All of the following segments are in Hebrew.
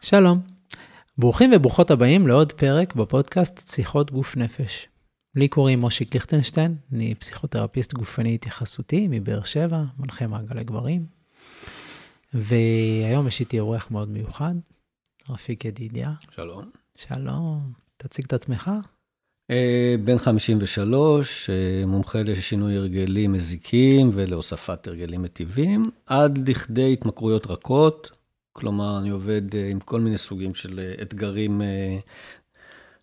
שלום, ברוכים וברוכות הבאים לעוד פרק בפודקאסט שיחות גוף נפש. לי קוראים מושיק ליכטנשטיין, אני פסיכותרפיסט גופני התייחסותי מבאר שבע, מנחה מעגלי גברים. והיום יש איתי אורח מאוד מיוחד, רפיק ידידיה. שלום. שלום, תציג את עצמך. אה, בן 53, אה, מומחה לשינוי הרגלים מזיקים ולהוספת הרגלים מטיבים, עד לכדי התמכרויות רכות, כלומר, אני עובד אה, עם כל מיני סוגים של אה, אתגרים אה,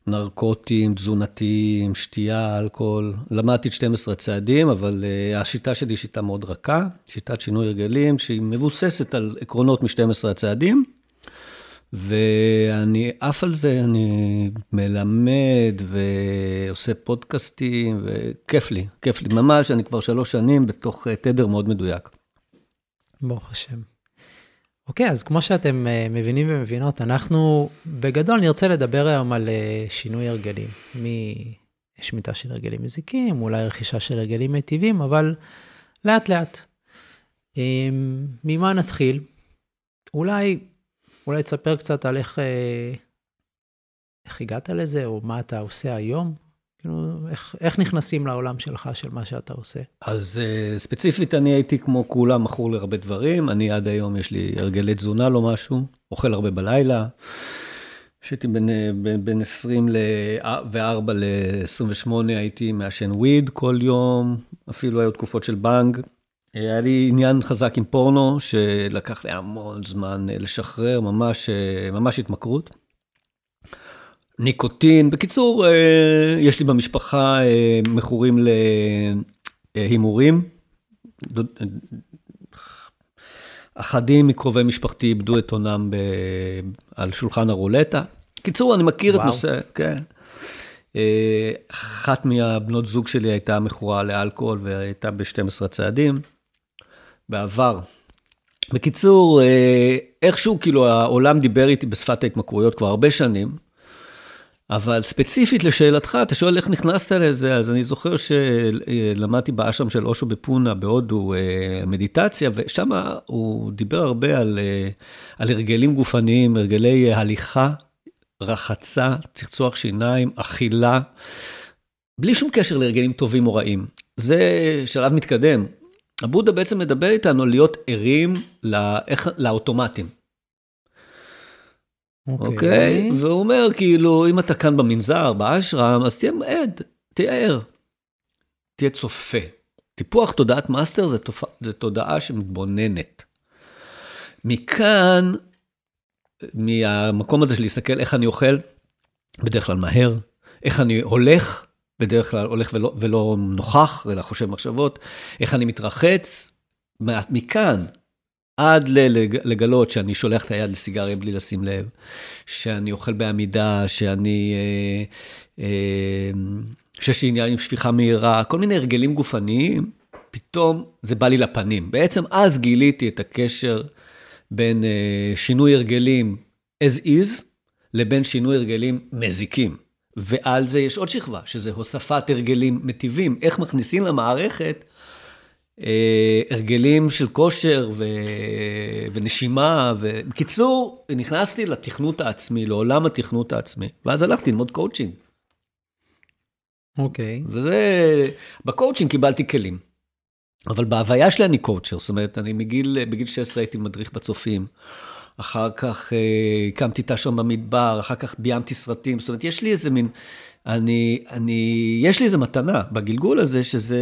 נרקוטיים, תזונתיים, שתייה, אלכוהול. למדתי את 12 צעדים, אבל השיטה שלי היא שיטה מאוד רכה, שיטת שינוי הרגלים, שהיא מבוססת על עקרונות מ-12 הצעדים. ואני עף על זה, אני מלמד ועושה פודקאסטים, וכיף לי, כיף לי. ממש, אני כבר שלוש שנים בתוך תדר מאוד מדויק. ברוך השם. אוקיי, אז כמו שאתם uh, מבינים ומבינות, אנחנו בגדול נרצה לדבר היום על uh, שינוי הרגלים. משמיטה של הרגלים מזיקים, אולי רכישה של הרגלים מיטיבים, אבל לאט לאט. Um, ממה נתחיל? אולי, אולי תספר קצת על איך, uh, איך הגעת לזה, או מה אתה עושה היום. כאילו, איך, איך נכנסים לעולם שלך, של מה שאתה עושה? אז uh, ספציפית, אני הייתי כמו כולם מכור להרבה דברים. אני עד היום, יש לי הרגלי תזונה, לא משהו, אוכל הרבה בלילה. כשהייתי בין, בין, בין 24 ל-28 הייתי מעשן וויד כל יום, אפילו היו תקופות של בנג. היה לי עניין חזק עם פורנו, שלקח לי המון זמן אה, לשחרר, ממש, אה, ממש התמכרות. ניקוטין. בקיצור, אה, יש לי במשפחה אה, מכורים להימורים. אחדים מקרובי משפחתי איבדו את עונם ב... על שולחן הרולטה. קיצור, אני מכיר וואו. את נושא, כן. אה, אחת מהבנות זוג שלי הייתה מכורה לאלכוהול והייתה ב-12 צעדים בעבר. בקיצור, איכשהו כאילו העולם דיבר איתי בשפת ההתמכרויות כבר הרבה שנים. אבל ספציפית לשאלתך, אתה שואל איך נכנסת לזה, אז אני זוכר שלמדתי באשרם של אושו בפונה בהודו אה, מדיטציה, ושם הוא דיבר הרבה על, אה, על הרגלים גופניים, הרגלי הליכה, רחצה, צחצוח שיניים, אכילה, בלי שום קשר להרגלים טובים או רעים. זה שלב מתקדם. הבודה בעצם מדבר איתנו להיות ערים לאוטומטים. אוקיי? Okay. Okay? והוא אומר, כאילו, אם אתה כאן במנזר, באשרם, אז תהיה עד, תהיה ער. תהיה צופה. טיפוח תודעת master זה, תופ... זה תודעה שמתבוננת. מכאן, מהמקום הזה של להסתכל איך אני אוכל, בדרך כלל מהר, איך אני הולך, בדרך כלל הולך ולא, ולא נוכח, אלא חושב מחשבות, איך אני מתרחץ, מכאן עד לגלות שאני שולח את היד לסיגריה בלי לשים לב, שאני אוכל בעמידה, שאני... אה, אה, שיש לי עניין עם שפיכה מהירה, כל מיני הרגלים גופניים, פתאום זה בא לי לפנים. בעצם אז גיליתי את הקשר בין אה, שינוי הרגלים as is, לבין שינוי הרגלים מזיקים. ועל זה יש עוד שכבה, שזה הוספת הרגלים מטיבים, איך מכניסים למערכת הרגלים של כושר ו... ונשימה, ובקיצור, נכנסתי לתכנות העצמי, לעולם התכנות העצמי, ואז הלכתי ללמוד קואוצ'ינג. אוקיי. Okay. וזה, בקואוצ'ינג קיבלתי כלים. אבל בהוויה שלי אני coacher, זאת אומרת, אני מגיל, בגיל 16 הייתי מדריך בצופים. אחר כך אה, הקמתי תא שם במדבר, אחר כך ביימתי סרטים, זאת אומרת, יש לי איזה מין, אני, אני, יש לי איזה מתנה בגלגול הזה, שזה...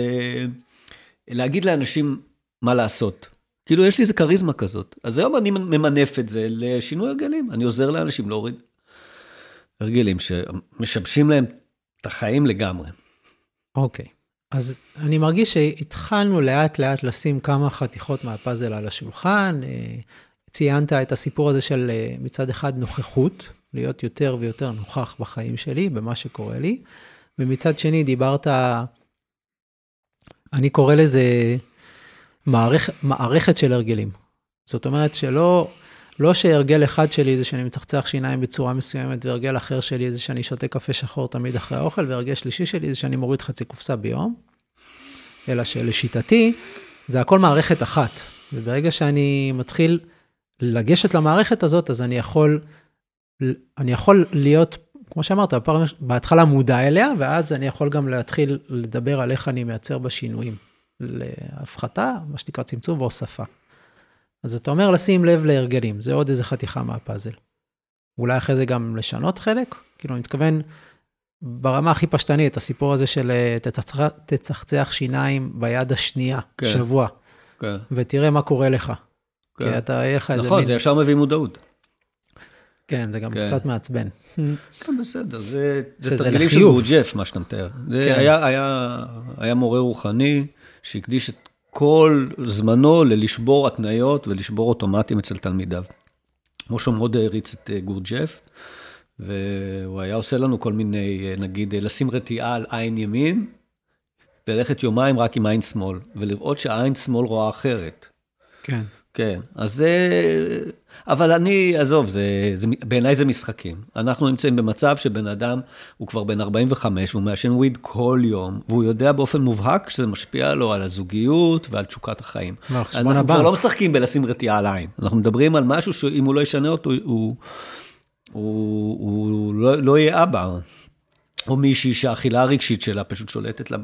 להגיד לאנשים מה לעשות. כאילו, יש לי איזה כריזמה כזאת. אז היום אני ממנף את זה לשינוי הרגלים. אני עוזר לאנשים להוריד הרגלים שמשבשים להם את החיים לגמרי. אוקיי. Okay. אז אני מרגיש שהתחלנו לאט לאט לשים כמה חתיכות מהפאזל על השולחן. אה, ציינת את הסיפור הזה של אה, מצד אחד נוכחות, להיות יותר ויותר נוכח בחיים שלי, במה שקורה לי, ומצד שני דיברת אני קורא לזה מערכ, מערכת של הרגלים. זאת אומרת שלא לא שהרגל אחד שלי זה שאני מצחצח שיניים בצורה מסוימת, והרגל אחר שלי זה שאני שותה קפה שחור תמיד אחרי האוכל, והרגל שלישי שלי זה שאני מוריד חצי קופסה ביום, אלא שלשיטתי זה הכל מערכת אחת. וברגע שאני מתחיל לגשת למערכת הזאת, אז אני יכול אני יכול להיות, כמו שאמרת, בהתחלה מודע אליה, ואז אני יכול גם להתחיל לדבר על איך אני מייצר בה שינויים. להפחתה, מה שנקרא צמצום והוספה. אז אתה אומר לשים לב להרגלים, זה עוד איזה חתיכה מהפאזל. אולי אחרי זה גם לשנות חלק? כאילו, אני מתכוון, ברמה הכי פשטנית, הסיפור הזה של אה, תצחצח שיניים ביד השנייה, כן. שבוע, כן. ותראה מה קורה לך. כן. כי אתה, יהיה לך איזה... נכון, מין... זה ישר מביא מודעות. כן, זה גם כן. קצת מעצבן. כן, בסדר, זה, זה תרגילים של גורג'ף, מה שאתה מתאר. זה כן. היה, היה, היה מורה רוחני שהקדיש את כל זמנו ללשבור התניות ולשבור אוטומטים אצל תלמידיו. משה מאוד העריץ את אה, גורג'ף, והוא היה עושה לנו כל מיני, אה, נגיד, אה, לשים רתיעה על עין ימין, וללכת יומיים רק עם עין שמאל, ולראות שהעין שמאל רואה אחרת. כן. כן, אז זה... אבל אני, עזוב, זה, זה, בעיניי זה משחקים. אנחנו נמצאים במצב שבן אדם הוא כבר בן 45, הוא מעשן וויד כל יום, והוא יודע באופן מובהק שזה משפיע לו על הזוגיות ועל תשוקת החיים. אנחנו כבר לא משחקים בלשים רתיעה על עין, אנחנו מדברים על משהו שאם הוא לא ישנה אותו, הוא, הוא, הוא, הוא לא, לא יהיה אבא. או מישהי שהאכילה הרגשית שלה פשוט שולטת לה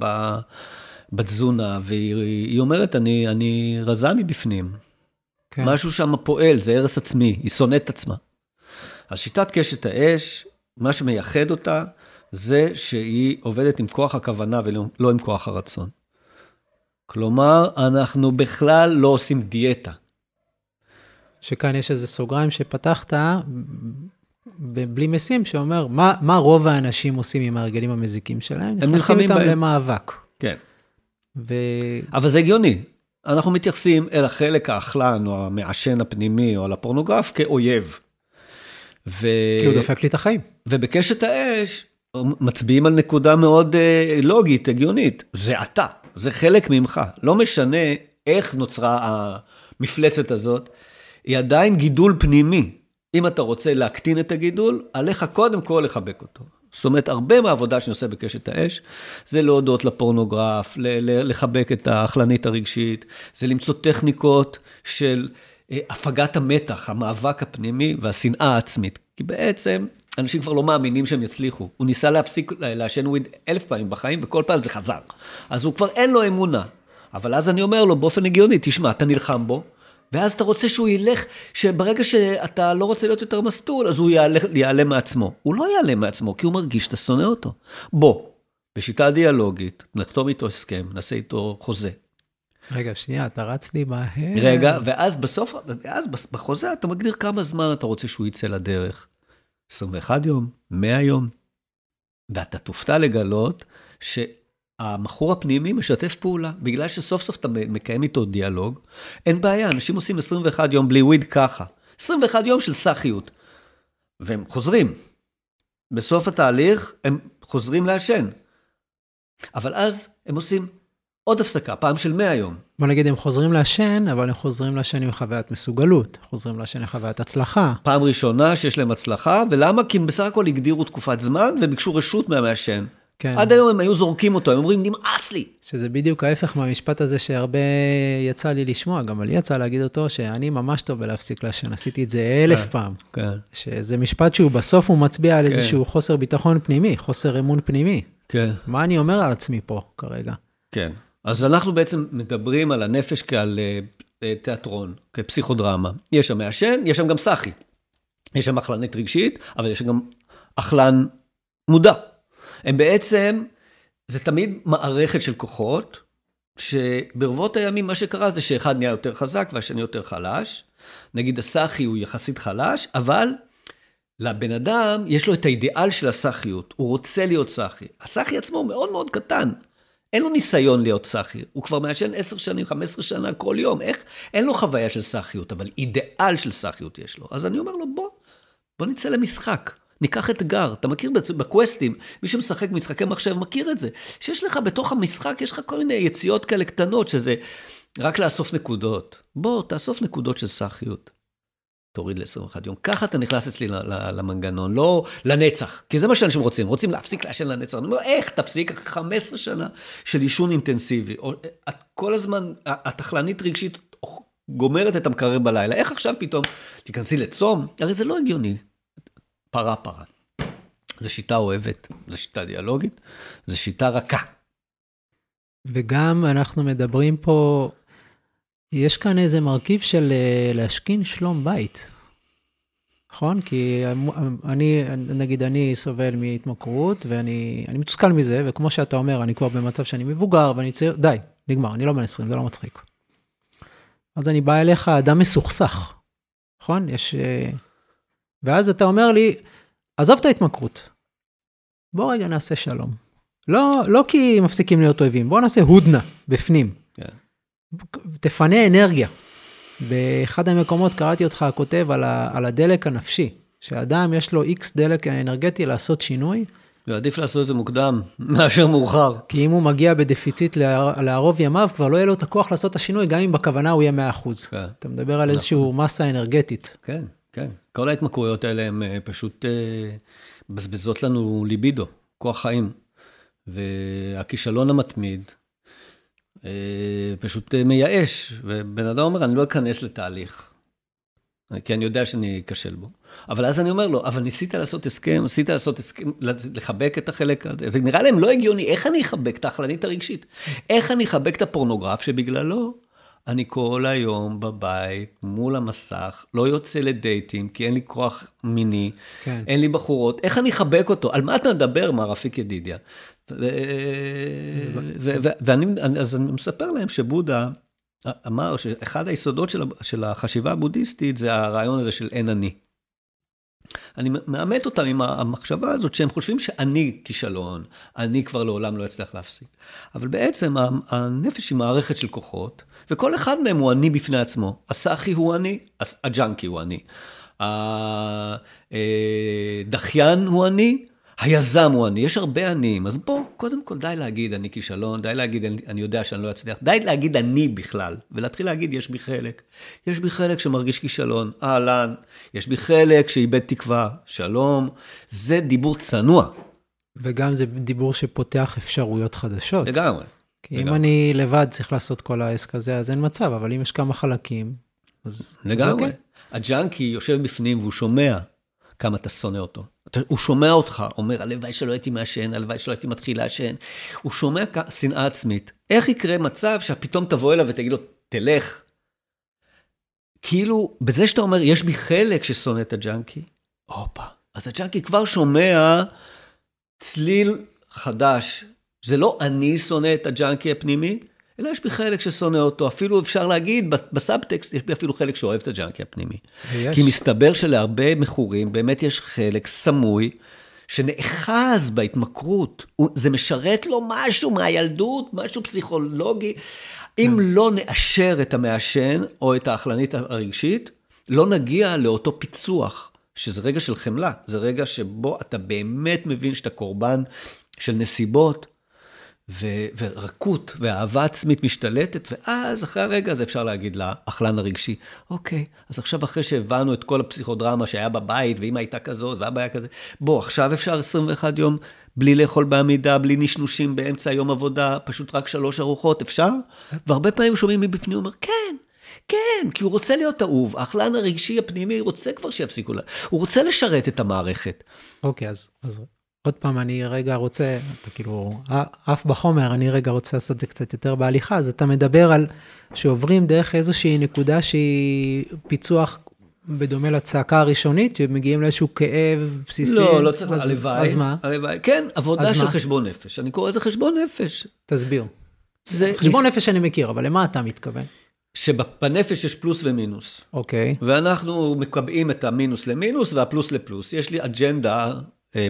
בתזונה, והיא אומרת, אני, אני רזה מבפנים. כן. משהו שם פועל, זה הרס עצמי, היא שונאת את עצמה. אז שיטת קשת האש, מה שמייחד אותה, זה שהיא עובדת עם כוח הכוונה ולא עם כוח הרצון. כלומר, אנחנו בכלל לא עושים דיאטה. שכאן יש איזה סוגריים שפתחת בלי משים, שאומר, מה, מה רוב האנשים עושים עם ההרגלים המזיקים שלהם? הם נלחמים בהם. נכנסים איתם למאבק. כן. ו... אבל זה הגיוני. אנחנו מתייחסים אל החלק האכלן או המעשן הפנימי או על הפורנוגרף כאויב. ו... כי הוא דופק לי את החיים. ובקשת האש מצביעים על נקודה מאוד אה, לוגית, הגיונית. זה אתה, זה חלק ממך. לא משנה איך נוצרה המפלצת הזאת, היא עדיין גידול פנימי. אם אתה רוצה להקטין את הגידול, עליך קודם כל לחבק אותו. זאת אומרת, הרבה מהעבודה שאני עושה בקשת האש, זה להודות לפורנוגרף, לחבק את האכלנית הרגשית, זה למצוא טכניקות של אה, הפגת המתח, המאבק הפנימי והשנאה העצמית. כי בעצם, אנשים כבר לא מאמינים שהם יצליחו. הוא ניסה להפסיק לעשן וויד אלף פעמים בחיים, וכל פעם זה חזר. אז הוא כבר אין לו אמונה. אבל אז אני אומר לו באופן הגיוני, תשמע, אתה נלחם בו, ואז אתה רוצה שהוא ילך, שברגע שאתה לא רוצה להיות יותר מסטול, אז הוא יעלה מעצמו. הוא לא יעלה מעצמו, כי הוא מרגיש שאתה שונא אותו. בוא, בשיטה דיאלוגית, נחתום איתו הסכם, נעשה איתו חוזה. רגע, שנייה, אתה רץ לי מהר. רגע, ואז בסוף, ואז בחוזה אתה מגדיר כמה זמן אתה רוצה שהוא יצא לדרך. 21 יום, 100 יום. ואתה תופתע לגלות ש... המכור הפנימי משתף פעולה, בגלל שסוף סוף אתה מקיים איתו דיאלוג, אין בעיה, אנשים עושים 21 יום בלי וויד ככה. 21 יום של סאחיות. והם חוזרים. בסוף התהליך הם חוזרים לעשן. אבל אז הם עושים עוד הפסקה, פעם של 100 יום. בוא נגיד הם חוזרים לעשן, אבל הם חוזרים לעשן עם חוויית מסוגלות, חוזרים לעשן עם חוויית הצלחה. פעם ראשונה שיש להם הצלחה, ולמה? כי הם בסך הכל הגדירו תקופת זמן וביקשו רשות מהמעשן. כן. עד היום הם היו זורקים אותו, הם אומרים, נמאס לי. שזה בדיוק ההפך מהמשפט הזה שהרבה יצא לי לשמוע, גם לי יצא להגיד אותו, שאני ממש טוב בלהפסיק לעשן, עשיתי את זה אלף כן, פעם. כן. שזה משפט שהוא בסוף הוא מצביע על כן. איזשהו חוסר ביטחון פנימי, חוסר אמון פנימי. כן. מה אני אומר על עצמי פה כרגע? כן. אז אנחנו בעצם מדברים על הנפש כעל uh, תיאטרון, כפסיכודרמה. יש שם מעשן, יש שם גם סאחי. יש שם אכלנית רגשית, אבל יש שם גם אכלן מודע. הם בעצם, זה תמיד מערכת של כוחות, שברבות הימים מה שקרה זה שאחד נהיה יותר חזק והשני יותר חלש. נגיד הסאחי הוא יחסית חלש, אבל לבן אדם יש לו את האידיאל של הסאחיות, הוא רוצה להיות סאחי. הסאחי עצמו מאוד מאוד קטן. אין לו ניסיון להיות סאחי, הוא כבר מעשן 10 שנים, 15 שנה כל יום, איך? אין לו חוויה של סאחיות, אבל אידיאל של סאחיות יש לו. אז אני אומר לו, בוא, בוא נצא למשחק. ניקח אתגר, אתה מכיר בקווסטים, מי שמשחק משחקי מחשב מכיר את זה, שיש לך בתוך המשחק, יש לך כל מיני יציאות כאלה קטנות, שזה רק לאסוף נקודות. בוא, תאסוף נקודות של סאחיות. תוריד ל-21 יום. ככה אתה נכנס אצלי למנגנון, לא לנצח. כי זה מה שאנשים רוצים, רוצים להפסיק לעשן לנצח. אני אומר, איך תפסיק? 15 שנה של עישון אינטנסיבי. את כל הזמן, התחלנית רגשית גומרת את המקרר בלילה. איך עכשיו פתאום תיכנסי לצום? הרי זה לא הגיוני. פרה פרה. זו שיטה אוהבת, זו שיטה דיאלוגית, זו שיטה רכה. וגם אנחנו מדברים פה, יש כאן איזה מרכיב של אה, להשכין שלום בית. נכון? כי אני, נגיד אני סובל מהתמכרות ואני מתוסכל מזה, וכמו שאתה אומר, אני כבר במצב שאני מבוגר ואני צעיר, די, נגמר, אני לא בן 20, זה לא מצחיק. אז אני בא אליך אדם מסוכסך, נכון? יש... ואז אתה אומר לי, עזוב את ההתמכרות, בוא רגע נעשה שלום. לא, לא כי מפסיקים להיות אויבים, בוא נעשה הודנה בפנים. כן. תפנה אנרגיה. באחד המקומות קראתי אותך כותב על, ה, על הדלק הנפשי, שאדם יש לו איקס דלק אנרגטי לעשות שינוי. ועדיף לעשות את זה מוקדם מאשר מאוחר. כי אם הוא מגיע בדפיציט לערוב ימיו, כבר לא יהיה לו את הכוח לעשות את השינוי, גם אם בכוונה הוא יהיה 100%. כן. אתה מדבר על איזושהי נכון. מסה אנרגטית. כן, כן. כל ההתמכרויות האלה הן אה, פשוט אה, מבזבזות לנו ליבידו, כוח חיים. והכישלון המתמיד אה, פשוט מייאש, ובן אדם אומר, אני לא אכנס לתהליך, כי אני יודע שאני אכשל בו. אבל אז אני אומר לו, אבל ניסית לעשות הסכם, ניסית לעשות הסכם, לחבק את החלק הזה, זה נראה להם לא הגיוני, איך אני אחבק את האכלנית הרגשית? איך אני אחבק את הפורנוגרף שבגללו אני כל היום בבית, מול המסך, לא יוצא לדייטים, כי אין לי כוח מיני, כן. אין לי בחורות, איך אני אחבק אותו? על מה אתה מדבר, מר רפיק ידידיה? ואני, אז אני מספר להם שבודה אמר שאחד היסודות של, של החשיבה הבודהיסטית זה הרעיון הזה של אין אני. אני מאמת אותם עם המחשבה הזאת שהם חושבים שאני כישלון, אני כבר לעולם לא אצליח להפסיק. אבל בעצם הנפש היא מערכת של כוחות, וכל אחד מהם הוא אני בפני עצמו. הסאחי הוא אני, הג'אנקי הוא אני. הדחיין הוא אני, היזם הוא אני, יש הרבה עניים, אז בוא, קודם כל די להגיד אני כישלון, די להגיד אני יודע שאני לא אצליח, די להגיד אני בכלל, ולהתחיל להגיד יש בי חלק. יש בי חלק שמרגיש כישלון, אהלן, יש בי חלק שאיבד תקווה, שלום, זה דיבור צנוע. וגם זה דיבור שפותח אפשרויות חדשות. לגמרי. כי לגמרי. אם אני לבד צריך לעשות כל העסק הזה, אז אין מצב, אבל אם יש כמה חלקים, אז... לגמרי. אז הג'אנקי יושב בפנים והוא שומע כמה אתה שונא אותו. הוא שומע אותך, אומר, הלוואי שלא הייתי מעשן, הלוואי שלא הייתי מתחיל לעשן. הוא שומע שנאה עצמית. איך יקרה מצב שפתאום תבוא אליו ותגיד לו, תלך? כאילו, בזה שאתה אומר, יש בי חלק ששונא את הג'אנקי, הופה, אז הג'אנקי כבר שומע צליל חדש. זה לא אני שונא את הג'אנקי הפנימי, אלא יש בי חלק ששונא אותו, אפילו אפשר להגיד, בסאבטקסט יש בי אפילו חלק שאוהב את הג'אנקי הפנימי. ויש. כי מסתבר שלהרבה מכורים באמת יש חלק סמוי. שנאחז בהתמכרות, זה משרת לו משהו מהילדות, משהו פסיכולוגי. אם כן. לא נאשר את המעשן או את האכלנית הרגשית, לא נגיע לאותו פיצוח, שזה רגע של חמלה, זה רגע שבו אתה באמת מבין שאתה קורבן של נסיבות ו- ורכות ואהבה עצמית משתלטת, ואז אחרי הרגע הזה אפשר להגיד לאכלן הרגשי, אוקיי, אז עכשיו אחרי שהבנו את כל הפסיכודרמה שהיה בבית, ואמא הייתה כזאת, ואבא היה כזה, בוא, עכשיו אפשר 21 יום בלי לאכול בעמידה, בלי נשנושים באמצע יום עבודה, פשוט רק שלוש ארוחות, אפשר? והרבה פעמים שומעים מבפנים, הוא אומר, כן. כן, כי הוא רוצה להיות אהוב, האכלן הרגשי הפנימי רוצה כבר שיפסיקו, לה, הוא רוצה לשרת את המערכת. אוקיי, אז, אז עוד פעם, אני רגע רוצה, אתה כאילו עף בחומר, אני רגע רוצה לעשות את זה קצת יותר בהליכה, אז אתה מדבר על שעוברים דרך איזושהי נקודה שהיא פיצוח בדומה לצעקה הראשונית, שמגיעים לאיזשהו כאב בסיסי. לא, לא צריך, הלוואי. אז מה? הלוואי, כן, עבודה של מה? חשבון נפש. אני קורא לזה חשבון נפש. תסביר. זה חשבון נס... נפש אני מכיר, אבל למה אתה מתכוון? שבנפש יש פלוס ומינוס. אוקיי. ואנחנו מקבעים את המינוס למינוס והפלוס לפלוס. יש לי אג'נדה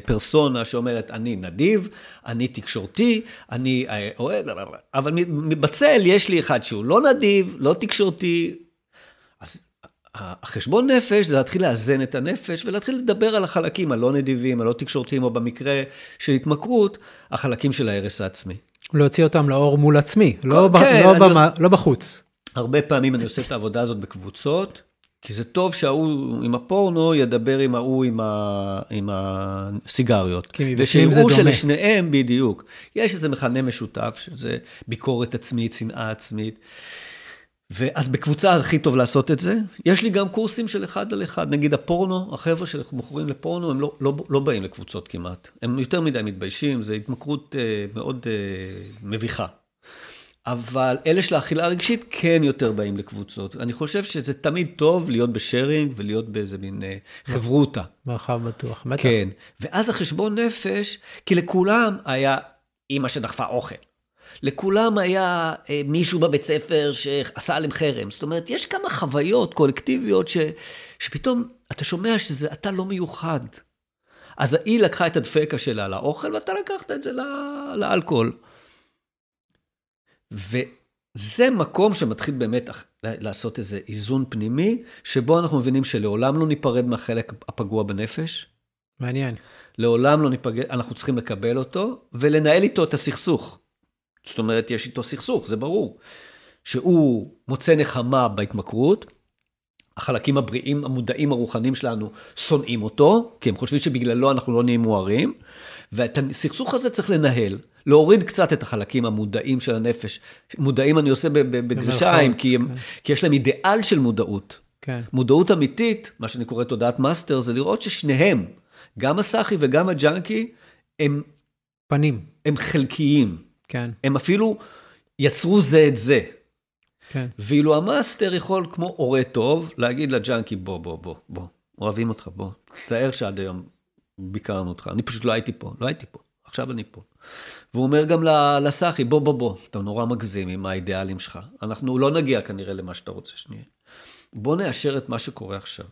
פרסונה שאומרת, אני נדיב, אני תקשורתי, אני אה, אוהד, אבל בצל יש לי אחד שהוא לא נדיב, לא תקשורתי. אז החשבון נפש זה להתחיל לאזן את הנפש ולהתחיל לדבר על החלקים הלא נדיבים, הלא תקשורתיים, או במקרה של התמכרות, החלקים של ההרס העצמי. להוציא אותם לאור מול עצמי, לא, כן, לא, במה, לא בחוץ. הרבה פעמים אני עושה את העבודה הזאת בקבוצות. כי זה טוב שההוא עם הפורנו ידבר עם ההוא עם, ה... עם הסיגריות. כי מבפנים זה דומה. ושיראו שלשניהם בדיוק. יש איזה מכנה משותף, שזה ביקורת עצמית, שנאה עצמית. ואז בקבוצה הכי טוב לעשות את זה. יש לי גם קורסים של אחד על אחד. נגיד הפורנו, החבר'ה שמוכרים לפורנו, הם לא, לא, לא באים לקבוצות כמעט. הם יותר מדי מתביישים, זו התמכרות אה, מאוד אה, מביכה. אבל אלה של האכילה הרגשית כן יותר באים לקבוצות. אני חושב שזה תמיד טוב להיות בשיירינג ולהיות באיזה מין אה, חברותה. מרחב בטוח, בטח. כן. ואז החשבון נפש, כי לכולם היה אימא שדחפה אוכל. לכולם היה אה, מישהו בבית ספר שעשה עליהם חרם. זאת אומרת, יש כמה חוויות קולקטיביות ש, שפתאום אתה שומע שאתה לא מיוחד. אז היא לקחה את הדפקה שלה לאוכל, ואתה לקחת את זה לאלכוהול. וזה מקום שמתחיל באמת לעשות איזה איזון פנימי, שבו אנחנו מבינים שלעולם לא ניפרד מהחלק הפגוע בנפש. מעניין. לעולם לא ניפגע, אנחנו צריכים לקבל אותו ולנהל איתו את הסכסוך. זאת אומרת, יש איתו סכסוך, זה ברור. שהוא מוצא נחמה בהתמכרות, החלקים הבריאים, המודעים, הרוחניים שלנו, שונאים אותו, כי הם חושבים שבגללו אנחנו לא נהיים מוארים, ואת הסכסוך הזה צריך לנהל. להוריד קצת את החלקים המודעים של הנפש. מודעים אני עושה בגרשיים, כי, כן. כי יש להם אידיאל של מודעות. כן. מודעות אמיתית, מה שאני קורא תודעת master, זה לראות ששניהם, גם הסאחי וגם הג'אנקי, הם... פנים. הם חלקיים. כן. הם אפילו יצרו זה את זה. כן. ואילו ה master יכול, כמו הורה טוב, להגיד לג'אנקי, בוא, בוא, בוא, בוא, אוהבים אותך, בוא, תצטער שעד היום ביקרנו אותך, אני פשוט לא הייתי פה, לא הייתי פה, עכשיו אני פה. והוא אומר גם לסאחי, בוא, בוא, בוא, אתה נורא מגזים עם האידיאלים שלך. אנחנו לא נגיע כנראה למה שאתה רוצה שנהיה. בוא נאשר את מה שקורה עכשיו.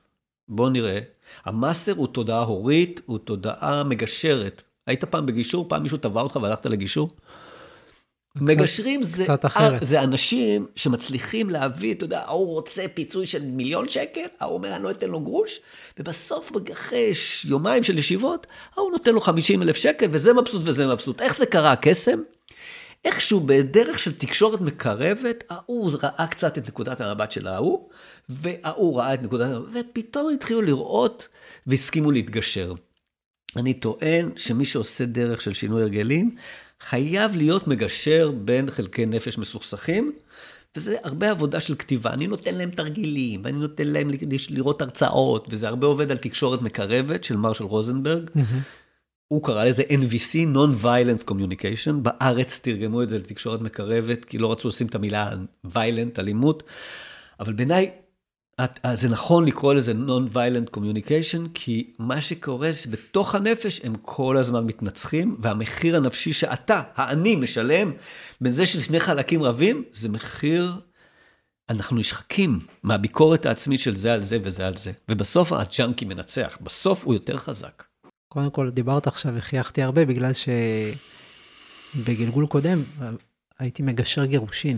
בוא נראה. המאסטר הוא תודעה הורית, הוא תודעה מגשרת. היית פעם בגישור? פעם מישהו תבע אותך והלכת לגישור? מגשרים זה, זה אנשים שמצליחים להביא, אתה יודע, ההוא רוצה פיצוי של מיליון שקל, ההוא אומר, אני לא אתן לו גרוש, ובסוף, אחרי יומיים של ישיבות, ההוא נותן לו 50 אלף שקל, וזה מבסוט וזה מבסוט. איך זה קרה, הקסם? איכשהו בדרך של תקשורת מקרבת, ההוא ראה קצת את נקודת המבט של ההוא, וההוא ראה את נקודת המבט, ופתאום התחילו לראות והסכימו להתגשר. אני טוען שמי שעושה דרך של שינוי הרגלים, חייב להיות מגשר בין חלקי נפש מסוכסכים, וזה הרבה עבודה של כתיבה. אני נותן להם תרגילים, ואני נותן להם לראות הרצאות, וזה הרבה עובד על תקשורת מקרבת של מרשל רוזנברג. Mm-hmm. הוא קרא לזה NVC, Non-Violent Communication, בארץ תרגמו את זה לתקשורת מקרבת, כי לא רצו לשים את המילה violent, אלימות, אבל בעיניי זה נכון לקרוא לזה Non-Violent Communication, כי מה שקורה זה שבתוך הנפש הם כל הזמן מתנצחים, והמחיר הנפשי שאתה, האני, משלם, בין זה של שני חלקים רבים, זה מחיר, אנחנו נשחקים מהביקורת העצמית של זה על זה וזה על זה. ובסוף הג'אנקי מנצח, בסוף הוא יותר חזק. קודם כל, דיברת עכשיו וחייכתי הרבה, בגלל שבגלגול קודם הייתי מגשר גירושין.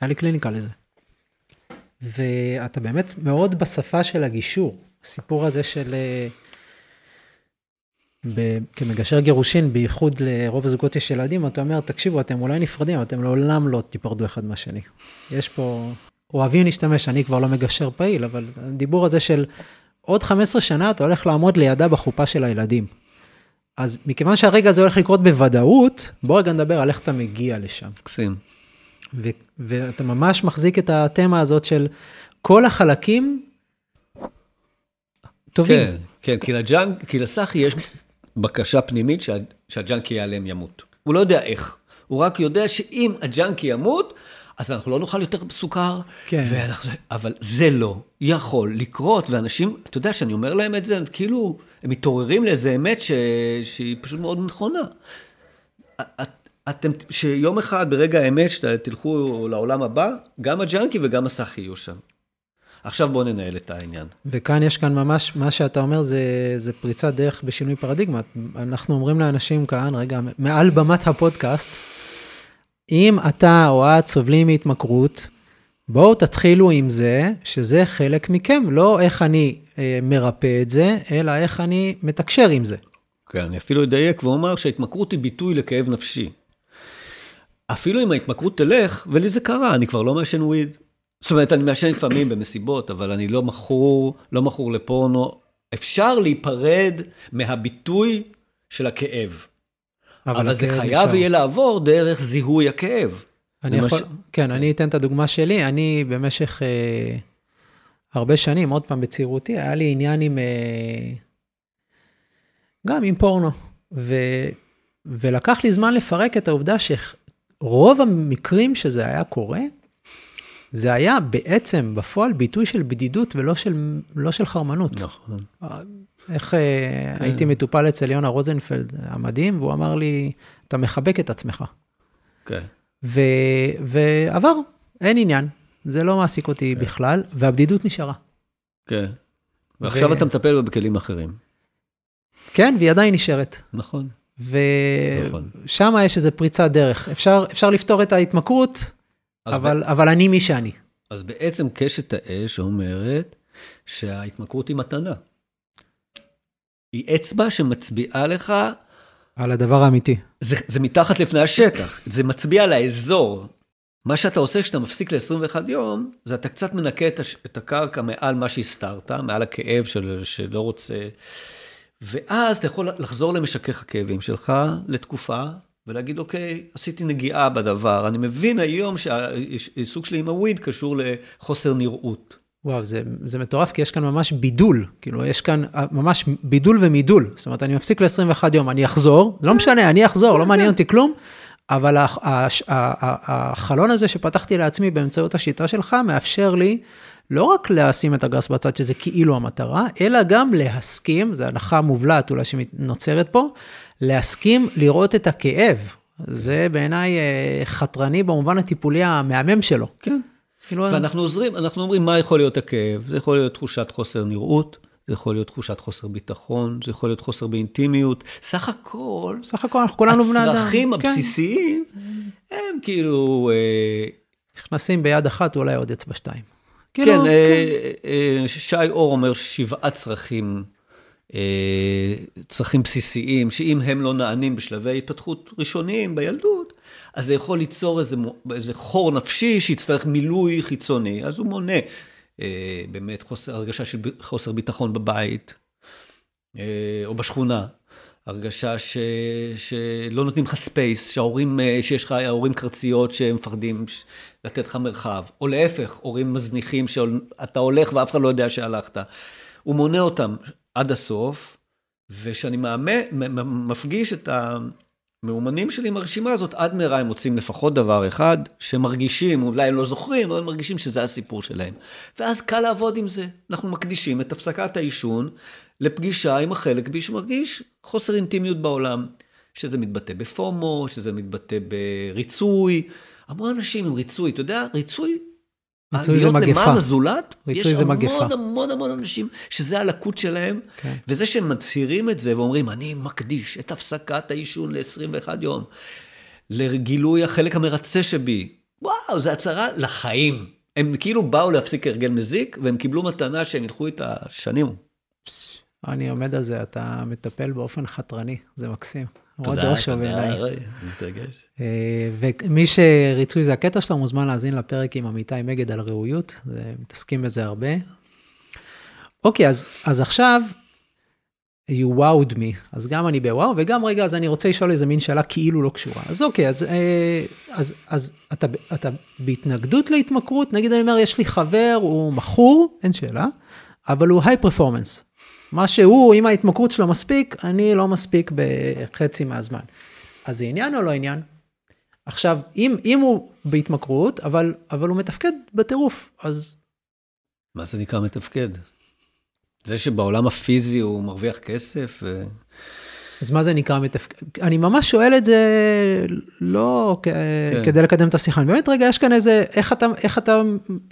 היה לי קליניקה לזה. ואתה באמת מאוד בשפה של הגישור. הסיפור הזה של... אה, ב, כמגשר גירושין, בייחוד לרוב הזוגות יש ילדים, אתה אומר, תקשיבו, אתם אולי נפרדים, אתם לעולם לא תיפרדו אחד מהשני. יש פה, אוהבים להשתמש, אני כבר לא מגשר פעיל, אבל הדיבור הזה של עוד 15 שנה אתה הולך לעמוד לידה בחופה של הילדים. אז מכיוון שהרגע הזה הולך לקרות בוודאות, בוא רגע נדבר על איך אתה מגיע לשם. מקסים. ו- ואתה ממש מחזיק את התמה הזאת של כל החלקים טובים. כן, כן, כי, לג'אנק, כי לסאחי יש בקשה פנימית שה, שהג'אנקי ייעלם ימות. הוא לא יודע איך, הוא רק יודע שאם הג'אנקי ימות, אז אנחנו לא נאכל יותר סוכר, כן. ואנחנו, אבל זה לא יכול לקרות, ואנשים, אתה יודע, שאני אומר להם את זה, כאילו, הם מתעוררים לאיזה אמת ש... שהיא פשוט מאוד נכונה. אתם, שיום אחד ברגע האמת שאתם תלכו לעולם הבא, גם הג'אנקי וגם הסאחי יהיו שם. עכשיו בואו ננהל את העניין. וכאן יש כאן ממש, מה שאתה אומר זה, זה פריצת דרך בשינוי פרדיגמה. אנחנו אומרים לאנשים כאן, רגע, מעל במת הפודקאסט, אם אתה או את סובלים מהתמכרות, בואו תתחילו עם זה, שזה חלק מכם, לא איך אני אה, מרפא את זה, אלא איך אני מתקשר עם זה. כן, אני אפילו אדייק ואומר שההתמכרות היא ביטוי לכאב נפשי. אפילו אם ההתמכרות תלך, ולי זה קרה, אני כבר לא מעשן וויד. זאת אומרת, אני מעשן לפעמים במסיבות, אבל אני לא מכור, לא מכור לפורנו. אפשר להיפרד מהביטוי של הכאב. אבל, אבל זה חייב יהיה לעבור דרך זיהוי הכאב. אני ממש- יכול, כן, אני אתן את הדוגמה שלי. אני במשך אה, הרבה שנים, עוד פעם בצעירותי, היה לי עניין עם, אה, גם עם פורנו. ו, ולקח לי זמן לפרק את העובדה שרוב המקרים שזה היה קורה, זה היה בעצם בפועל ביטוי של בדידות ולא של, לא של חרמנות. נכון. איך אה, כן. הייתי מטופל אצל יונה רוזנפלד המדהים, והוא אמר לי, אתה מחבק את עצמך. כן. ו... ועבר, אין עניין, זה לא מעסיק אותי בכלל, והבדידות נשארה. כן. ועכשיו ו- אתה מטפל בה בכלים אחרים. כן, והיא עדיין נשארת. נכון. נכון. ושם יש איזה פריצת דרך. אפשר, אפשר לפתור את ההתמכרות, אבל, אבל אני מי שאני. אז בעצם קשת האש אומרת שההתמכרות היא מתנה. היא אצבע שמצביעה לך, על הדבר האמיתי. זה, זה מתחת לפני השטח, זה מצביע על האזור. מה שאתה עושה כשאתה מפסיק ל-21 יום, זה אתה קצת מנקה את, הש, את הקרקע מעל מה שהסתרת, מעל הכאב של, שלא רוצה, ואז אתה יכול לחזור למשכך הכאבים שלך לתקופה, ולהגיד, אוקיי, עשיתי נגיעה בדבר, אני מבין היום שהעיסוק שלי עם הוויד קשור לחוסר נראות. וואו, זה, זה מטורף, כי יש כאן ממש בידול. כאילו, יש כאן אה, ממש בידול ומידול. זאת אומרת, אני מפסיק ל-21 יום, אני אחזור, לא משנה, אני אחזור, לא מעניין אותי כלום, אבל הח- הש- ה- ה- החלון הזה שפתחתי לעצמי באמצעות השיטה שלך, מאפשר לי לא רק לשים את הגראס בצד, שזה כאילו המטרה, אלא גם להסכים, זו הנחה מובלעת אולי שנוצרת פה, להסכים לראות את הכאב. זה בעיניי אה, חתרני במובן הטיפולי המהמם שלו. כן. כאילו, ואנחנו עוזרים, אנחנו אומרים מה יכול להיות הכאב, זה יכול להיות תחושת חוסר נראות, זה יכול להיות תחושת חוסר ביטחון, זה יכול להיות חוסר באינטימיות, סך הכל, בסך הכל אנחנו כולנו בני אדם. הצרכים כן. הבסיסיים הם כאילו, אה, נכנסים ביד אחת, אולי עוד אצבע שתיים. כן, כאילו, אה, אה, שי אור אומר שבעה צרכים, אה, צרכים בסיסיים, שאם הם לא נענים בשלבי התפתחות ראשוניים בילדות, אז זה יכול ליצור איזה, איזה חור נפשי שיצטרך מילוי חיצוני, אז הוא מונה אה, באמת חוסר, הרגשה של חוסר ביטחון בבית אה, או בשכונה. הרגשה ש... שלא נותנים לך space, שההורים, אה, שיש לך הורים קרציות שהם מפחדים ש- לתת לך מרחב, או להפך, הורים מזניחים שאתה הולך ואף אחד לא יודע שהלכת. הוא מונה אותם עד הסוף, וכשאני מפגיש את המאומנים שלי עם הרשימה הזאת, עד מהרה הם מוצאים לפחות דבר אחד, שמרגישים, אולי הם לא זוכרים, אבל מרגישים שזה הסיפור שלהם. ואז קל לעבוד עם זה. אנחנו מקדישים את הפסקת העישון לפגישה עם החלק בי שמרגיש חוסר אינטימיות בעולם. שזה מתבטא בפומו, שזה מתבטא בריצוי. המון אנשים עם ריצוי, אתה יודע, ריצוי, ריצוי זה להיות מגפה. למען הזולת, ריצוי יש זה המון מגפה. המון המון אנשים שזה הלקות שלהם, כן. וזה שהם מצהירים את זה ואומרים, אני מקדיש את הפסקת העישון ל-21 יום, לגילוי החלק המרצה שבי, וואו, זה הצהרה לחיים. הם כאילו באו להפסיק הרגל מזיק, והם קיבלו מתנה שהם ילכו איתה שנים. פש, אני עומד על זה, אתה מטפל באופן חתרני, זה מקסים. תודה, אושר תודה, בעיניי. אני מתרגש. אה, ומי שריצוי זה הקטע שלו, מוזמן להאזין לפרק עם עמיתי מגד על ראויות, מתעסקים בזה הרבה. אוקיי, אז, אז עכשיו, you wowed me, אז גם אני בוואו, וגם רגע, אז אני רוצה לשאול איזה מין שאלה כאילו לא קשורה. אז אוקיי, אז, אה, אז, אז אתה, אתה בהתנגדות להתמכרות, נגיד אני אומר, יש לי חבר, הוא מכור, אין שאלה, אבל הוא היי פרפורמנס. מה שהוא, אם ההתמכרות שלו מספיק, אני לא מספיק בחצי מהזמן. אז זה עניין או לא עניין? עכשיו, אם, אם הוא בהתמכרות, אבל, אבל הוא מתפקד בטירוף, אז מה זה נקרא מתפקד? זה שבעולם הפיזי הוא מרוויח כסף? ו... אז מה זה נקרא מתפקד? אני ממש שואל את זה לא כ... כן. כדי לקדם את השיחה, באמת רגע, יש כאן איזה, איך אתה, איך, אתה,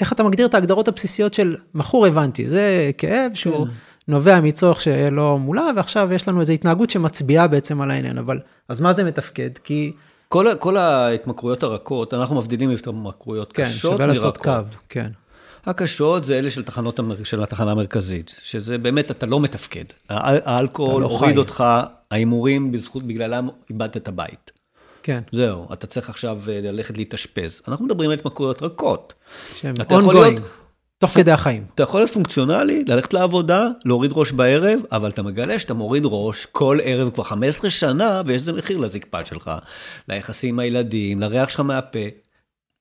איך אתה מגדיר את ההגדרות הבסיסיות של מכור הבנתי, זה כאב שהוא כן. נובע מצורך שלא מולא, ועכשיו יש לנו איזו התנהגות שמצביעה בעצם על העניין, אבל אז מה זה מתפקד? כי כל, כל ההתמכרויות הרכות, אנחנו מבדילים התמכרויות כן, קשות שווה לעשות קו, מרכות. כן. הקשות זה אלה של, תחנות, של התחנה המרכזית, שזה באמת, אתה לא מתפקד. האל- האלכוהול לא הוריד חי. אותך, ההימורים, בזכות, בגללם איבדת את הבית. כן, זהו, אתה צריך עכשיו אה, ללכת להתאשפז. אנחנו מדברים על התמכרויות רכות. יכול ongoing, להיות- תוך כדי החיים. אתה יכול להיות פונקציונלי, ללכת לעבודה, להוריד ראש בערב, אבל אתה מגלה שאתה מוריד ראש כל ערב כבר 15 שנה, ויש לזה מחיר לזקפה שלך, ליחסים עם הילדים, לריח שלך מהפה.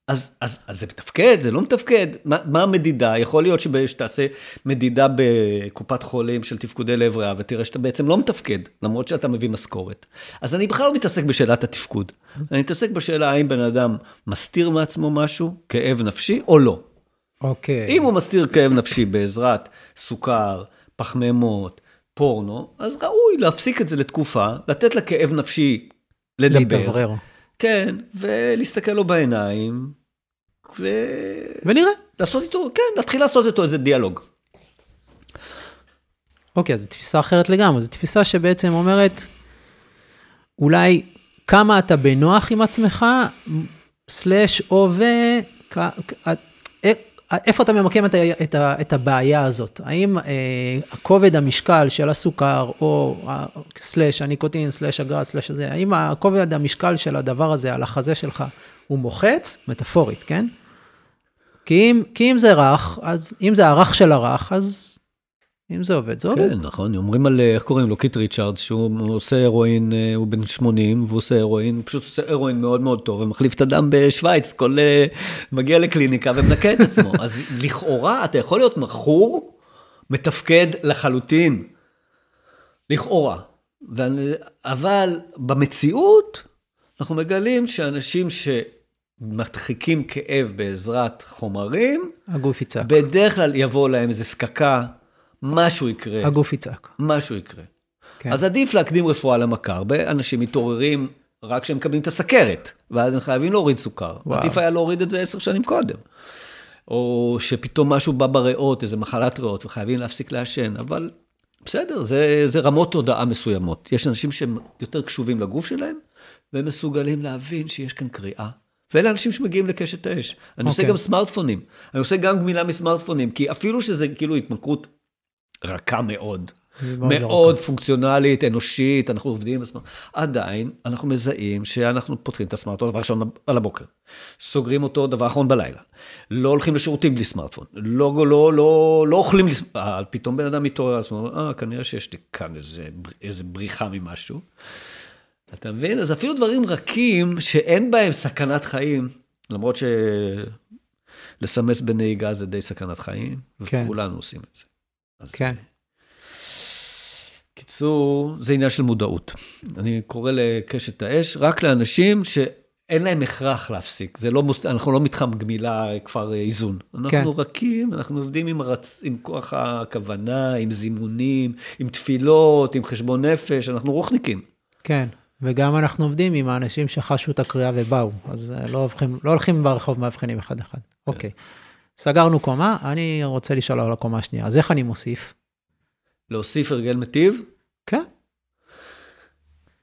אז, אז, אז זה מתפקד, זה לא מתפקד. מה, מה המדידה? יכול להיות שתעשה מדידה בקופת חולים של תפקודי לב ריאה, ותראה שאתה בעצם לא מתפקד, למרות שאתה מביא משכורת. אז אני בכלל לא מתעסק בשאלת התפקוד. אני מתעסק בשאלה האם בן אדם מסתיר מעצמו משהו, כאב נפשי, או לא. אוקיי. אם הוא מסתיר כאב נפשי בעזרת סוכר, פחמימות, פורנו, אז ראוי להפסיק את זה לתקופה, לתת לכאב נפשי לדבר. להתאוורר. כן, ולהסתכל לו בעיניים, ו... ונראה. לעשות איתו, כן, להתחיל לעשות איתו איזה דיאלוג. אוקיי, אז זו תפיסה אחרת לגמרי, זו תפיסה שבעצם אומרת, אולי כמה אתה בנוח עם עצמך, סלאש או ו... כ- כ- א- איפה אתה ממקם את, את, את הבעיה הזאת? האם אה, הכובד המשקל של הסוכר, או slash הניקוטין, slash הגראס, slash הזה, האם הכובד המשקל של הדבר הזה על החזה שלך הוא מוחץ? מטאפורית, כן? כי אם, כי אם זה רך, אז אם זה הרך של הרך, אז אם זה עובד, זה עובד. כן, נכון, אומרים על, איך קוראים לו, קיט ריצ'ארדס, שהוא עושה הרואין, אה, הוא בן 80, והוא עושה הרואין, הוא פשוט עושה הרואין מאוד מאוד טוב, ומחליף את הדם בשוויץ, כל, אה, מגיע לקליניקה ומנקה את עצמו. אז לכאורה, אתה יכול להיות מכור, מתפקד לחלוטין. לכאורה. ואני, אבל במציאות, אנחנו מגלים שאנשים שמדחיקים כאב בעזרת חומרים, הגוף יצעק. בדרך כלל יבוא להם איזה סקקה, משהו יקרה. הגוף יצעק. משהו יקרה. כן. אז עדיף להקדים רפואה למכה. הרבה אנשים מתעוררים רק כשהם מקבלים את הסכרת, ואז הם חייבים להוריד סוכר. וואו. עדיף היה להוריד את זה עשר שנים קודם. או שפתאום משהו בא בריאות, איזה מחלת ריאות, וחייבים להפסיק לעשן, אבל בסדר, זה, זה רמות תודעה מסוימות. יש אנשים שהם יותר קשובים לגוף שלהם, והם מסוגלים להבין שיש כאן קריאה. ואלה אנשים שמגיעים לקשת האש. אני עושה אוקיי. גם סמארטפונים. אני עושה גם גמילה מסמארטפונים, כי אפילו שזה כאילו התמכרות רכה מאוד, מאוד לא פונקציונלית, אנושית, אנחנו עובדים בסמארט, עדיין אנחנו מזהים שאנחנו פותחים את הסמארטפון דבר ראשון על הבוקר, סוגרים אותו דבר אחרון בלילה, לא הולכים לשירותים בלי סמארטפון, לא, לא, לא, לא אוכלים, בלי סמארטפון, אה, פתאום בן אדם מתעורר על עצמו, אה, כנראה שיש לי כאן איזה, איזה בריחה ממשהו. אתה מבין? אז אפילו דברים רכים שאין בהם סכנת חיים, למרות שלסמס בנהיגה זה די סכנת חיים, כן. וכולנו עושים את זה. אז כן. קיצור, זה עניין של מודעות. אני קורא לקשת האש רק לאנשים שאין להם הכרח להפסיק. זה לא, מוס- אנחנו לא מתחם גמילה, כפר איזון. אנחנו כן. רכים, אנחנו עובדים עם, הרצ... עם כוח הכוונה, עם זימונים, עם תפילות, עם חשבון נפש, אנחנו רוחניקים. כן, וגם אנחנו עובדים עם האנשים שחשו את הקריאה ובאו, אז אה, לא הולכים, לא הולכים ברחוב מאבחנים אחד אחד. אוקיי, סגרנו קומה, אני רוצה לשאול על הקומה השנייה, אז איך אני מוסיף? להוסיף הרגל מטיב, כן,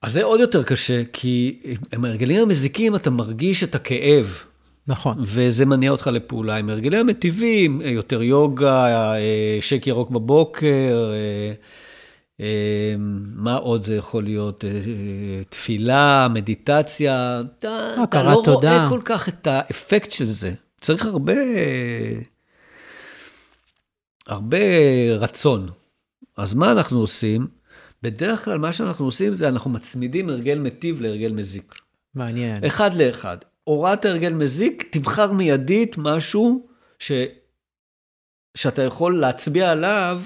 אז זה עוד יותר קשה, כי עם ההרגלים המזיקים אתה מרגיש את הכאב. נכון, וזה מניע אותך לפעולה עם הרגלים המטיבים, יותר יוגה, אה, שק ירוק בבוקר, אה, אה, מה עוד זה יכול להיות? תפילה, מדיטציה, אתה, אתה לא תודה. רואה כל כך את האפקט של זה. צריך הרבה, הרבה רצון. אז מה אנחנו עושים? בדרך כלל מה שאנחנו עושים זה אנחנו מצמידים הרגל מטיב להרגל מזיק. מעניין. אחד לאחד. הוראת הרגל מזיק, תבחר מיידית משהו ש... שאתה יכול להצביע עליו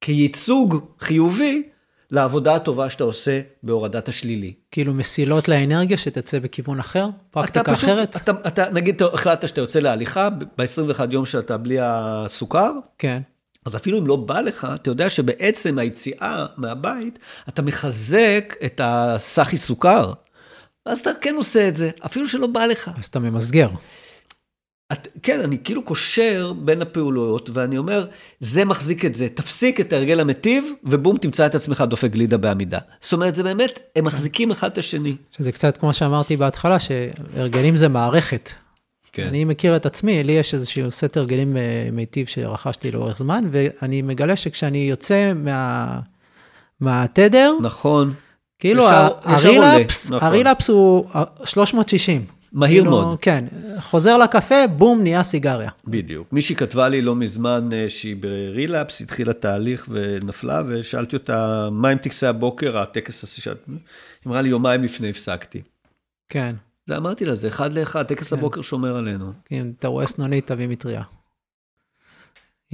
כייצוג חיובי לעבודה הטובה שאתה עושה בהורדת השלילי. כאילו מסילות לאנרגיה שתצא בכיוון אחר? פרקטיקה אתה פשוט, אחרת? אתה, אתה, נגיד אתה החלטת שאתה יוצא להליכה ב-21 יום שאתה בלי הסוכר, כן, אז אפילו אם לא בא לך, אתה יודע שבעצם היציאה מהבית, אתה מחזק את הסחי סוכר. אז אתה כן עושה את זה, אפילו שלא בא לך. אז אתה ממסגר. את, כן, אני כאילו קושר בין הפעולות, ואני אומר, זה מחזיק את זה, תפסיק את ההרגל המטיב, ובום, תמצא את עצמך דופק גלידה בעמידה. זאת אומרת, זה באמת, הם מחזיקים אחד את השני. שזה קצת כמו שאמרתי בהתחלה, שהרגלים זה מערכת. כן. אני מכיר את עצמי, לי יש איזשהו סט הרגלים אה, מיטיב שרכשתי לאורך זמן, ואני מגלה שכשאני יוצא מה... מהתדר, נכון, כאילו ישר- ה- ישר עולה, הרילאפס, נכון. הרילאפס הוא אה, 360. מהיר כאילו, מאוד. כן, חוזר לקפה, בום, נהיה סיגריה. בדיוק. מישהי כתבה לי לא מזמן אה, שהיא ברילאפס, התחילה תהליך ונפלה, ושאלתי אותה, מה עם טקסי הבוקר, הטקס הזה שאת... היא אמרה לי, יומיים לפני הפסקתי. כן, זה אמרתי לה, זה אחד לאחד, טקס כן. הבוקר שומר עלינו. אם אתה רואה סנונית, תביא מטריה.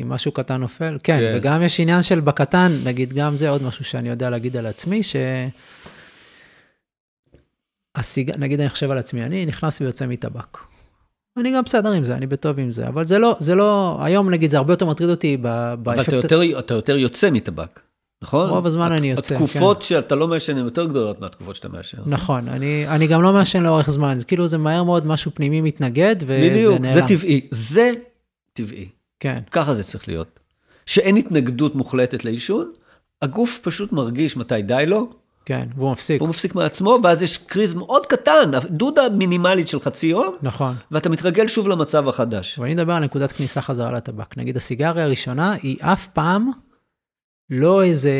אם משהו קטן נופל, כן, כן. וגם יש עניין של בקטן, נגיד, גם זה עוד משהו שאני יודע להגיד על עצמי, ש... הסיג... נגיד אני חושב על עצמי, אני נכנס ויוצא מטבק. אני גם בסדר עם זה, אני בטוב עם זה, אבל זה לא, זה לא, היום נגיד זה הרבה יותר מטריד אותי ב... אבל באפקט... אתה יותר, אתה יותר יוצא מטבק, נכון? רוב הזמן הת- אני יוצא, התקופות שאתה לא מעשן הן יותר גדולות מהתקופות שאתה מעשן. נכון, אני, אני גם לא מעשן לאורך זמן, זה כאילו זה מהר מאוד משהו פנימי מתנגד, וזה בדיוק, נעלם. זה טבעי. זה טבעי. כן, ככה זה צריך להיות. שאין התנגדות מוחלטת לעישון, הגוף פשוט מרגיש מתי די לו, כן, והוא מפסיק, הוא מפסיק מעצמו, ואז יש קריז מאוד קטן, דודה מינימלית של חצי יום, נכון. ואתה מתרגל שוב למצב החדש. אבל אני מדבר על נקודת כניסה חזרה לטבק. נגיד הסיגריה הראשונה היא אף פעם לא איזה,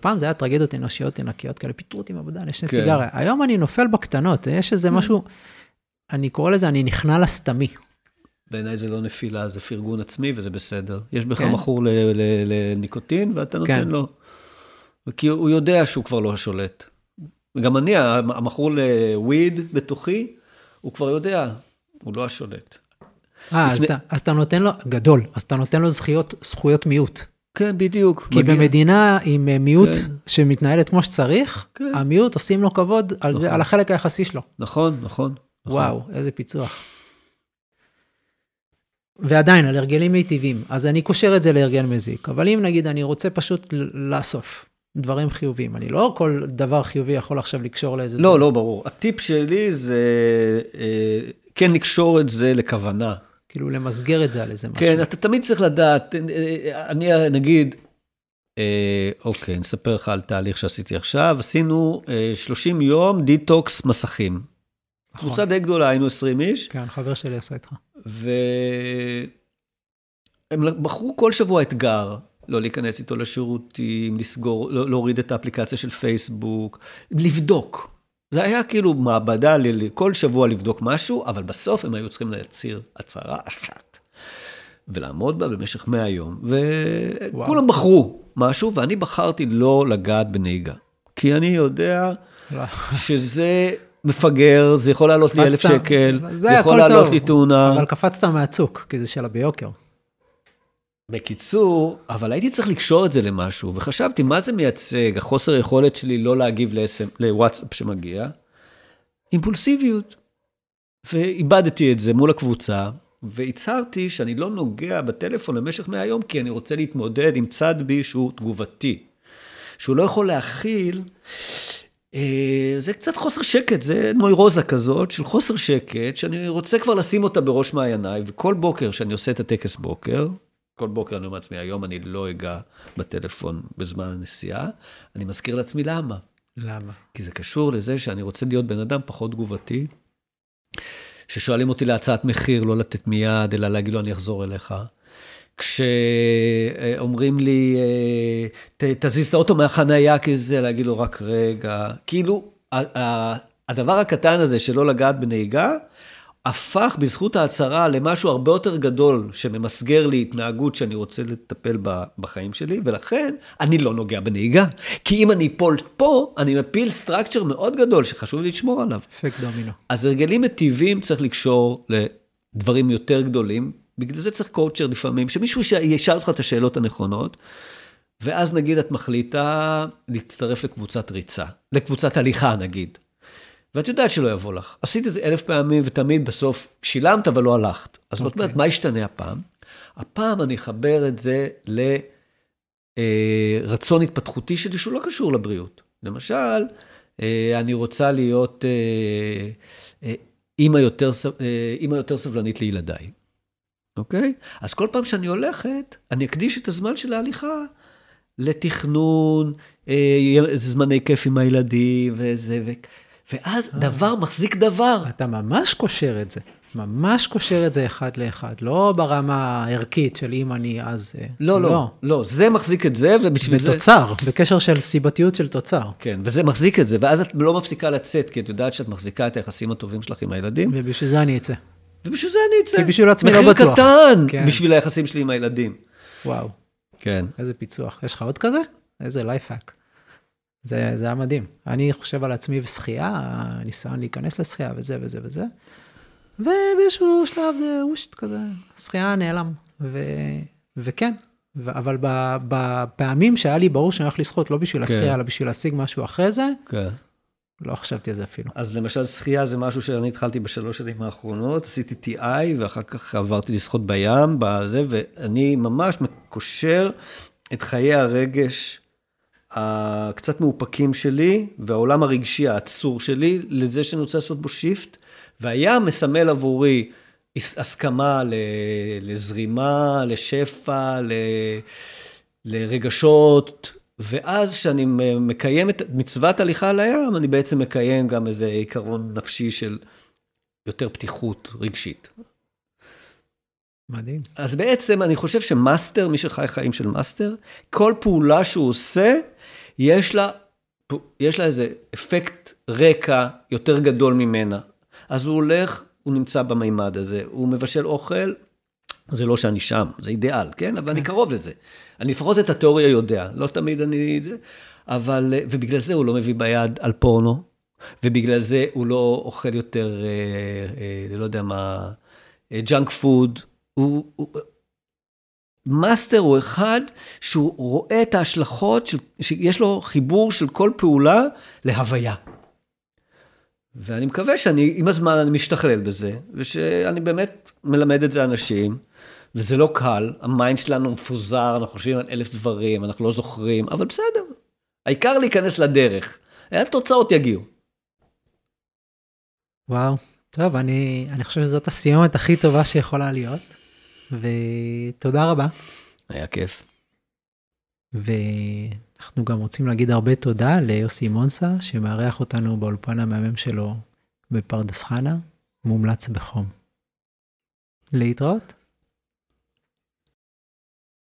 פעם זה היה טרגדיות אנושיות ענקיות כאלה, פיטרו אותי מעבודה, אני אשנה כן. סיגריה. היום אני נופל בקטנות, יש איזה משהו, אני קורא לזה, אני נכנע לסתמי. בעיניי זה לא נפילה, זה פרגון עצמי וזה בסדר. יש בך כן. מכור לניקוטין ואתה נותן כן. לו. כי הוא יודע שהוא כבר לא שולט. וגם אני, המכור לוויד בתוכי, הוא כבר יודע, הוא לא השולט. אה, אז לפני- אתה- אז אתה נותן לו, גדול, אז אתה נותן לו זכויות, זכויות מיעוט. כן, בדיוק. כי מגיע- במדינה עם אה, מיעוט כן. שמתנהלת כמו שצריך, כן. המיעוט עושים לו כבוד על זה, נכון. על החלק היחסי שלו. נכון, נכון. נכון. וואו, איזה פיצוח. ועדיין, על הרגלים מיטיבים, אז אני קושר את זה להרגל מזיק, אבל אם נגיד אני רוצה פשוט לאסוף דברים חיוביים, אני לא כל דבר חיובי יכול עכשיו לקשור לאיזה... לא, דבר. לא, ברור. הטיפ שלי זה אה, כן לקשור את זה לכוונה. כאילו למסגר את זה על איזה משהו. כן, אתה תמיד צריך לדעת, אה, אה, אני נגיד, אה, אוקיי, נספר לך על תהליך שעשיתי עכשיו, עשינו אה, 30 יום detox מסכים. נכון. קבוצה די גדולה, היינו 20 איש, כן, חבר שלי עשה איתך. והם בחרו כל שבוע אתגר, לא להיכנס איתו לשירותים, לסגור, לא- להוריד את האפליקציה של פייסבוק, לבדוק. זה היה כאילו מעבדה ל- כל שבוע לבדוק משהו, אבל בסוף הם היו צריכים להצהיר הצהרה אחת. ולעמוד בה במשך 100 יום. וכולם בחרו משהו, ואני בחרתי לא לגעת בנהיגה. כי אני יודע. שזה מפגר, זה יכול לעלות לי אלף שקל, זה זה יכול לעלות טוב, לי תאונה. אבל קפצת מהצוק, כי זה שלה ביוקר. בקיצור, אבל הייתי צריך לקשור את זה למשהו, וחשבתי, מה זה מייצג, החוסר יכולת שלי לא להגיב ל-SM לוואטסאפ שמגיע? אימפולסיביות. ואיבדתי את זה מול הקבוצה, והצהרתי שאני לא נוגע בטלפון למשך 100 יום, כי אני רוצה להתמודד עם צד בי שהוא תגובתי. שהוא לא יכול להכיל, אה, זה קצת חוסר שקט, זה נוירוזה כזאת של חוסר שקט, שאני רוצה כבר לשים אותה בראש מעייניי, וכל בוקר שאני עושה את הטקס בוקר, כל בוקר אני אומר לעצמי, היום אני לא אגע בטלפון בזמן הנסיעה, אני מזכיר לעצמי למה. למה? כי זה קשור לזה שאני רוצה להיות בן אדם פחות תגובתי, ששואלים אותי להצעת מחיר, לא לתת מיד, אלא להגיד לו, אני אחזור אליך. כשאומרים לי, אה, ת- תזיז את האוטו מהחנייה כזה, להגיד לו, רק רגע. כאילו, הדבר הקטן הזה שלא לגעת בנהיגה, הפך בזכות ההצהרה למשהו הרבה יותר גדול, שממסגר לי התנהגות שאני רוצה לטפל בה בחיים שלי, ולכן אני לא נוגע בנהיגה. כי אם אני אפול פה, אני מפיל structure מאוד גדול שחשוב לי לשמור עליו. אפקט דומינו. אז הרגלים מטיבים צריך לקשור לדברים יותר גדולים, בגלל זה צריך coacher לפעמים, שמישהו ישאל אותך את השאלות הנכונות, ואז נגיד את מחליטה להצטרף לקבוצת ריצה, לקבוצת הליכה נגיד. ואת יודעת שלא יבוא לך. עשית את זה אלף פעמים ותמיד בסוף שילמת אבל לא הלכת. אז זאת אומרת, אוקיי. מה ישתנה הפעם? הפעם אני אחבר את זה לרצון התפתחותי שלי שהוא לא קשור לבריאות. למשל, אה, אני רוצה להיות אה, אה, אימא יותר, אה, אימא יותר סבלנית לילדיי, אוקיי? אז כל פעם שאני הולכת, אני אקדיש את הזמן של ההליכה לתכנון, אה, זמני כיף עם הילדים וזה, ו... ואז אה. דבר מחזיק דבר. אתה ממש קושר את זה, ממש קושר את זה אחד לאחד, לא ברמה הערכית של אם אני אז... אה, לא, לא, לא, זה מחזיק את זה, ובשביל זה... בתוצר, בקשר של סיבתיות של תוצר. כן, וזה מחזיק את זה, ואז את לא מפסיקה לצאת, כי את יודעת שאת מחזיקה את היחסים הטובים שלך עם הילדים, ובשביל זה אני אצא. ובשביל זה אני אצא. כי בשביל עצמי לא מחיר בטוח. קטן כן. בשביל היחסים שלי עם הילדים. וואו, כן. איזה פיצוח. יש לך עוד כזה? איזה life hack. זה, זה היה מדהים. אני חושב על עצמי ושחייה, הניסיון להיכנס לשחייה וזה וזה וזה. ובאיזשהו שלב זה וושט כזה, שחייה נעלם. ו, וכן, ו, אבל בפעמים שהיה לי ברור שאני הולך לשחות לא בשביל כן. השחייה, אלא בשביל להשיג משהו אחרי זה, כן. לא חשבתי על זה אפילו. אז למשל שחייה זה משהו שאני התחלתי בשלוש שנים האחרונות, עשיתי TI ואחר כך עברתי לשחות בים, בזה, ואני ממש קושר את חיי הרגש הקצת מאופקים שלי והעולם הרגשי העצור שלי לזה שאני רוצה לעשות בו שיפט, והים מסמל עבורי הסכמה לזרימה, לשפע, לרגשות. ואז כשאני מקיים את מצוות הליכה על הים, אני בעצם מקיים גם איזה עיקרון נפשי של יותר פתיחות רגשית. מדהים. אז בעצם אני חושב ש master, מי שחי חיים של master, כל פעולה שהוא עושה, יש לה, יש לה איזה אפקט רקע יותר גדול ממנה. אז הוא הולך, הוא נמצא במימד הזה, הוא מבשל אוכל, זה לא שאני שם, זה אידיאל, כן? אבל אני כן. קרוב לזה. אני לפחות את התיאוריה יודע, לא תמיד אני... אבל, ובגלל זה הוא לא מביא ביד על פורנו, ובגלל זה הוא לא אוכל יותר, אה, אה, לא יודע מה, junk food. הוא, הוא, master הוא אחד שהוא רואה את ההשלכות, של, שיש לו חיבור של כל פעולה להוויה. ואני מקווה שאני, עם הזמן אני משתכלל בזה, ושאני באמת מלמד את זה אנשים. וזה לא קל, ה mind שלנו מפוזר, אנחנו חושבים על אלף דברים, אנחנו לא זוכרים, אבל בסדר. העיקר להיכנס לדרך, התוצאות יגיעו. וואו, טוב, אני, אני חושב שזאת הסיומת הכי טובה שיכולה להיות, ותודה רבה. היה כיף. ואנחנו גם רוצים להגיד הרבה תודה ליוסי מונסה, שמארח אותנו באולפן המהמם שלו בפרדס חנה, מומלץ בחום. להתראות.